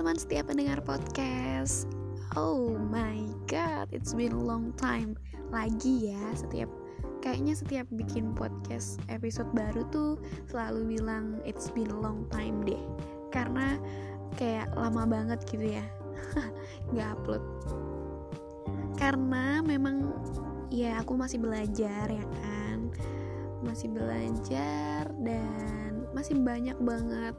teman-teman setiap pendengar podcast. Oh my god, it's been a long time Lagi ya, setiap Kayaknya setiap bikin podcast episode baru tuh Selalu bilang it's been a long time deh. Karena kayak lama banget gitu ya. Gak upload. Karena memang ya aku masih belajar ya kan. Masih belajar dan masih banyak banget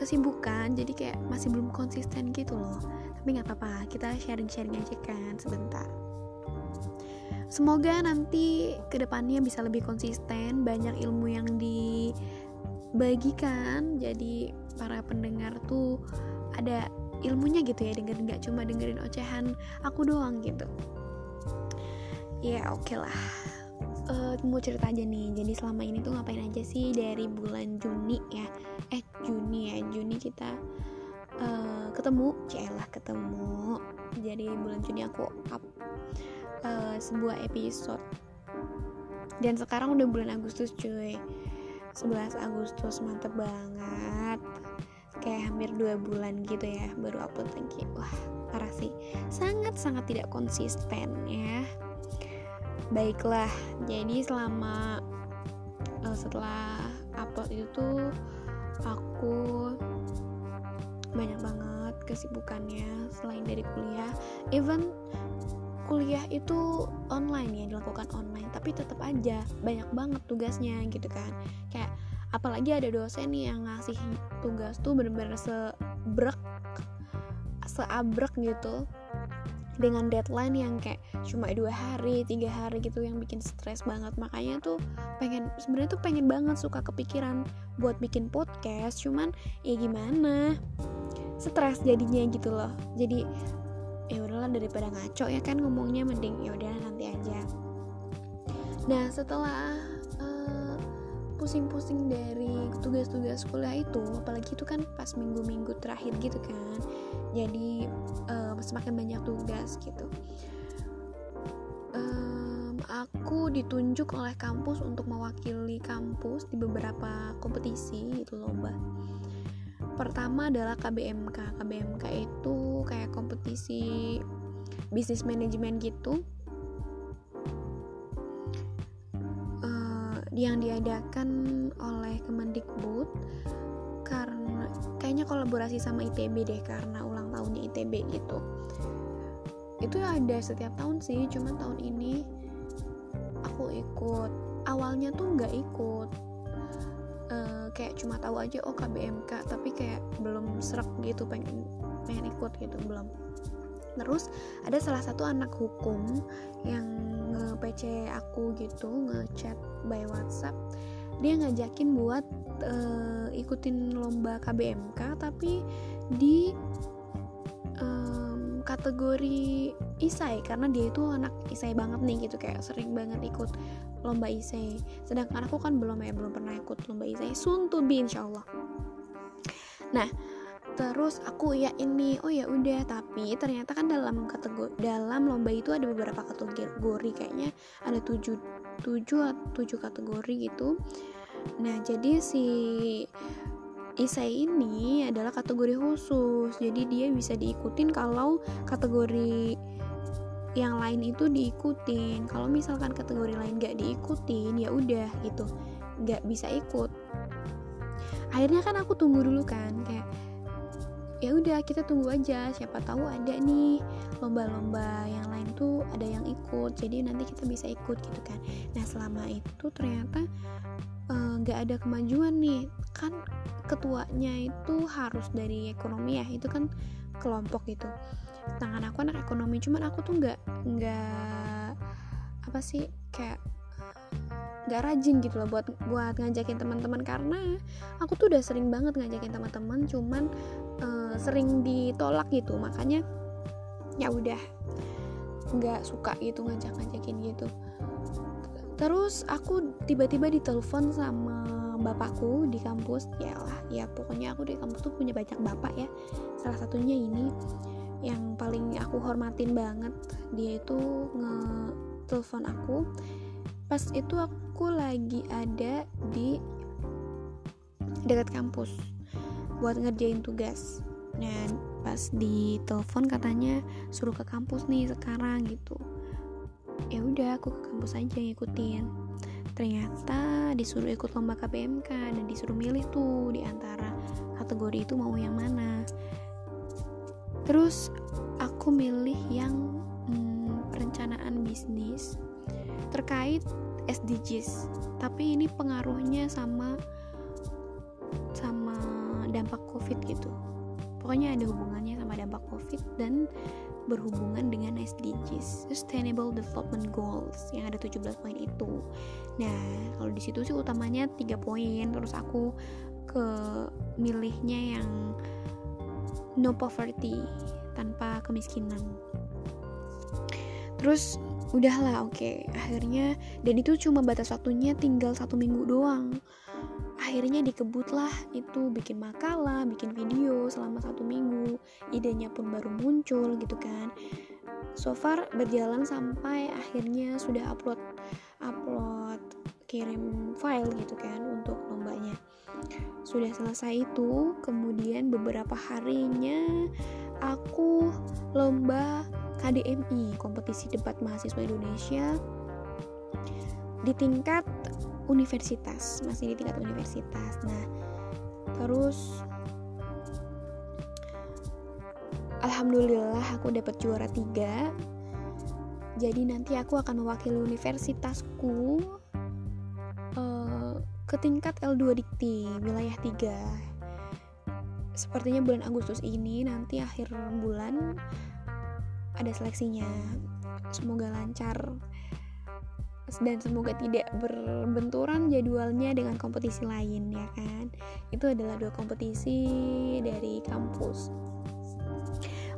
kesibukan jadi kayak masih belum konsisten gitu loh. Tapi nggak apa-apa kita sharing-sharing aja kan sebentar. Semoga nanti ke depannya bisa lebih konsisten banyak ilmu yang dibagikan. Jadi para pendengar tuh ada ilmunya gitu ya dengerin nggak cuma dengerin ocehan aku doang gitu. Ya oke okay lah uh, mau cerita aja nih. Jadi selama ini tuh ngapain aja sih dari bulan Juni ya? Eh Juni ya. Juni kita uh, ketemu. Celah ketemu. Jadi bulan Juni aku up uh, sebuah episode. Dan sekarang udah bulan Agustus cuy. 11 Agustus mantep banget. Kayak hampir dua bulan gitu ya baru upload lagi. Wah parah sih. Sangat sangat tidak konsisten ya baiklah jadi selama uh, setelah upload itu tuh aku banyak banget kesibukannya selain dari kuliah. Even kuliah itu online ya dilakukan online tapi tetap aja banyak banget tugasnya gitu kan. Kayak apalagi ada dosen nih yang ngasih tugas tuh bener-bener sebrek seabrek gitu dengan deadline yang kayak cuma dua hari tiga hari gitu yang bikin stres banget. Makanya tuh pengen sebenarnya tuh pengen banget suka kepikiran buat bikin podcast. Cuman ya gimana? Stres jadinya gitu loh. Jadi ya udahlah daripada ngaco ya kan ngomongnya mending ya udah nanti aja. Nah setelah uh, pusing-pusing dari tugas-tugas kuliah itu apalagi itu kan pas minggu-minggu terakhir gitu kan. Jadi semakin banyak tugas gitu. Um, aku ditunjuk oleh kampus untuk mewakili kampus di beberapa kompetisi gitu lomba. Pertama adalah KBMK KBMK itu kayak kompetisi bisnis manajemen gitu. Uh, yang diadakan oleh Kemendikbud karena kayaknya kolaborasi sama ITB deh karena ulang tahunnya ITB gitu. Itu ada setiap tahun sih cuman tahun ini aku ikut. Awalnya tuh nggak ikut. Uh, kayak cuma tahu aja oh KBMK tapi kayak belum serak gitu pengen pengen ikut gitu belum. Terus ada salah satu anak hukum yang nge-PC aku gitu ngechat by WhatsApp. Dia ngajakin buat uh, ikutin lomba KBMK tapi di kategori isai karena dia itu anak isai banget nih gitu kayak sering banget ikut lomba isai. Sedangkan aku kan belum ya belum pernah ikut lomba isai. Soon to be insyaallah. Nah terus aku ya ini oh ya udah tapi ternyata kan dalam kategori dalam lomba itu ada beberapa kategori kayaknya ada tujuh tujuh tujuh kategori gitu. Nah jadi si Isai ini adalah kategori khusus. Jadi dia bisa diikutin kalau kategori yang lain itu diikutin. Kalau misalkan kategori lain gak diikutin ya udah gitu. Gak bisa ikut. Akhirnya kan aku tunggu dulu kan kayak ya udah kita tunggu aja. Siapa tahu ada nih lomba-lomba yang lain tuh ada yang ikut. Jadi nanti kita bisa ikut gitu kan. Nah selama itu ternyata nggak uh, ada kemajuan nih. Kan ketuanya itu harus dari ekonomi ya itu kan kelompok gitu. Tangan aku anak ekonomi cuman aku tuh nggak nggak apa sih kayak gak rajin gitu loh buat buat ngajakin teman-teman. Karena aku tuh udah sering banget ngajakin teman-teman cuman uh, sering ditolak gitu. Makanya ya udah nggak suka gitu ngajak-ngajakin gitu terus aku tiba-tiba ditelepon sama bapakku di kampus. Ya lah ya pokoknya aku di kampus tuh punya banyak bapak ya. Salah satunya ini. Yang paling aku hormatin banget dia itu nge telepon aku. Pas itu aku lagi ada di dekat kampus buat ngerjain tugas. Nah pas di telepon katanya suruh ke kampus nih sekarang gitu ya udah aku ke kampus aja ngikutin. Ternyata disuruh ikut lomba KPMK dan disuruh milih tuh di antara kategori itu mau yang mana. Terus aku milih yang hmm, perencanaan bisnis terkait SDGs tapi ini pengaruhnya sama sama dampak covid gitu. Pokoknya ada hubungannya sama dampak covid dan berhubungan dengan SDGs Sustainable Development Goals yang ada 17 poin itu nah kalau di situ sih utamanya tiga poin terus aku ke milihnya yang no poverty tanpa kemiskinan terus udahlah oke okay. akhirnya dan itu cuma batas waktunya tinggal satu minggu doang akhirnya dikebutlah itu bikin makalah bikin video selama satu minggu. Idenya pun baru muncul gitu kan. So far berjalan sampai akhirnya sudah upload upload kirim file gitu kan untuk lombanya. Sudah selesai itu kemudian beberapa harinya aku lomba KDMI kompetisi debat mahasiswa Indonesia. Di tingkat universitas masih di tingkat universitas. Nah terus Alhamdulillah aku dapat juara tiga. Jadi nanti aku akan mewakili universitasku uh, ke tingkat L2 Dikti wilayah 3 sepertinya bulan Agustus ini nanti akhir bulan ada seleksinya. Semoga lancar dan semoga tidak berbenturan jadwalnya dengan kompetisi lain ya kan? Itu adalah dua kompetisi dari kampus.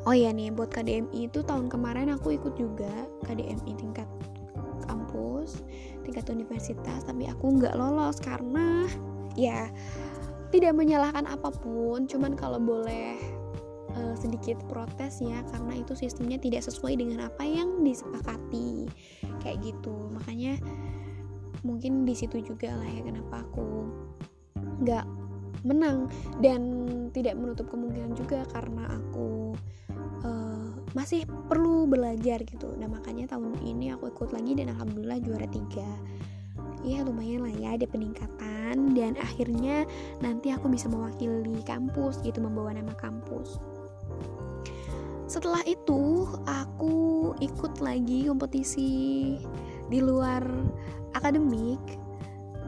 Oh ya nih buat KDMI itu tahun kemarin aku ikut juga KDMI tingkat kampus tingkat universitas tapi aku nggak lolos karena ya tidak menyalahkan apa pun. Cuman kalau boleh uh, sedikit protes ya karena itu sistemnya tidak sesuai dengan apa yang disepakati. Kayak gitu. Makanya mungkin di situ juga lah ya kenapa aku nggak menang dan tidak menutup kemungkinan juga karena aku uh, masih perlu belajar gitu. Nah makanya tahun ini aku ikut lagi dan alhamdulillah juara tiga. Ya lumayan lah ya ada peningkatan dan akhirnya nanti aku bisa mewakili kampus gitu membawa nama kampus setelah itu aku ikut lagi kompetisi di luar akademik.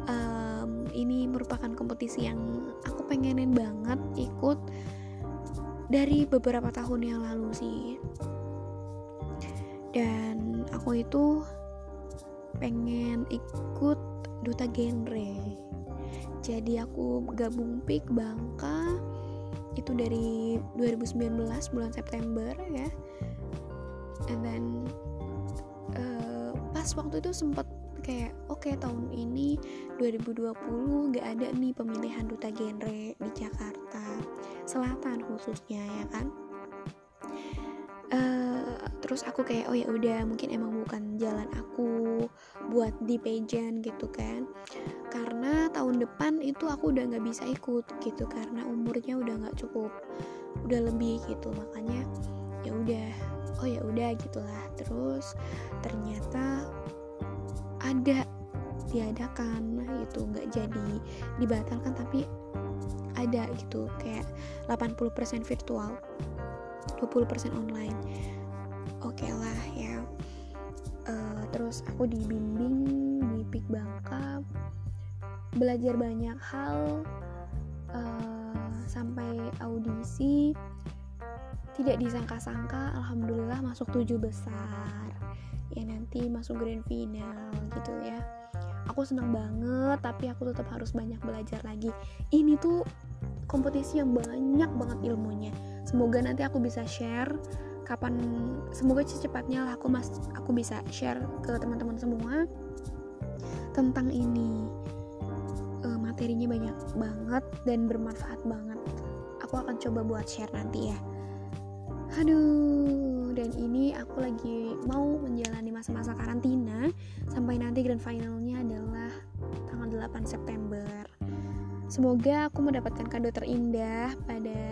Um, ini merupakan kompetisi yang aku pengenin banget ikut dari beberapa tahun yang lalu sih. Dan aku itu pengen ikut duta genre. Jadi aku gabung PIK Bangka itu dari 2019 bulan September ya. And then uh, pas waktu itu sempat kayak oke okay, tahun ini 2020 gak ada nih pemilihan duta genre di Jakarta Selatan khususnya ya kan? Uh, terus aku kayak oh ya udah mungkin emang bukan jalan aku buat di pageant gitu kan karena tahun depan itu aku udah nggak bisa ikut gitu karena umurnya udah nggak cukup udah lebih gitu. Makanya ya udah oh ya udah gitulah. Terus ternyata ada diadakan. Itu nggak jadi dibatalkan tapi ada gitu kayak 80% virtual 20% online. Oke okay lah ya. Uh, terus aku dibimbing di Pik Bangka belajar banyak hal uh, sampai audisi tidak disangka-sangka alhamdulillah masuk tujuh besar. Ya nanti masuk grand final gitu ya. Aku senang banget tapi aku tetap harus banyak belajar lagi. Ini tuh kompetisi yang banyak banget ilmunya. Semoga nanti aku bisa share kapan semoga secepatnya lah aku mas aku bisa share ke teman-teman semua tentang ini materinya banyak banget dan bermanfaat banget. Aku akan coba buat share nanti ya. Aduh dan ini aku lagi mau menjalani masa-masa karantina. Sampai nanti grand finalnya adalah tanggal 8 September. Semoga aku mendapatkan kado terindah pada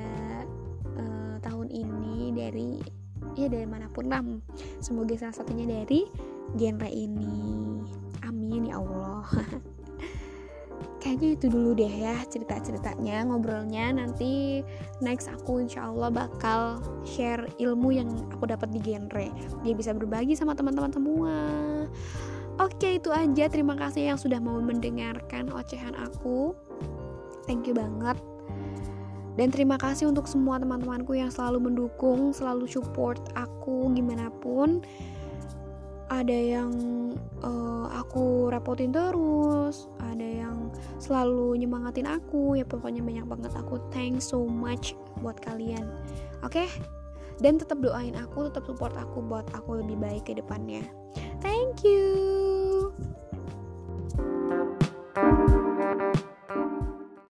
uh, tahun ini dari ya dari mana pun lah. Semoga salah satunya dari genre ini. Amin ya Allah kayaknya itu dulu deh ya cerita-ceritanya ngobrolnya. Nanti next aku insya Allah bakal share ilmu yang aku dapat di genre dia bisa berbagi sama teman-teman semua. Oke itu aja. Terima kasih yang sudah mau mendengarkan ocehan aku. Thank you banget. Dan terima kasih untuk semua teman-temanku yang selalu mendukung, selalu support aku gimana pun. Ada yang uh, aku repotin terus, ada yang selalu nyemangatin aku. Ya pokoknya banyak banget aku thanks so much buat kalian. Oke? Okay? Dan tetap doain aku, tetap support aku buat aku lebih baik ke depannya. Thank you.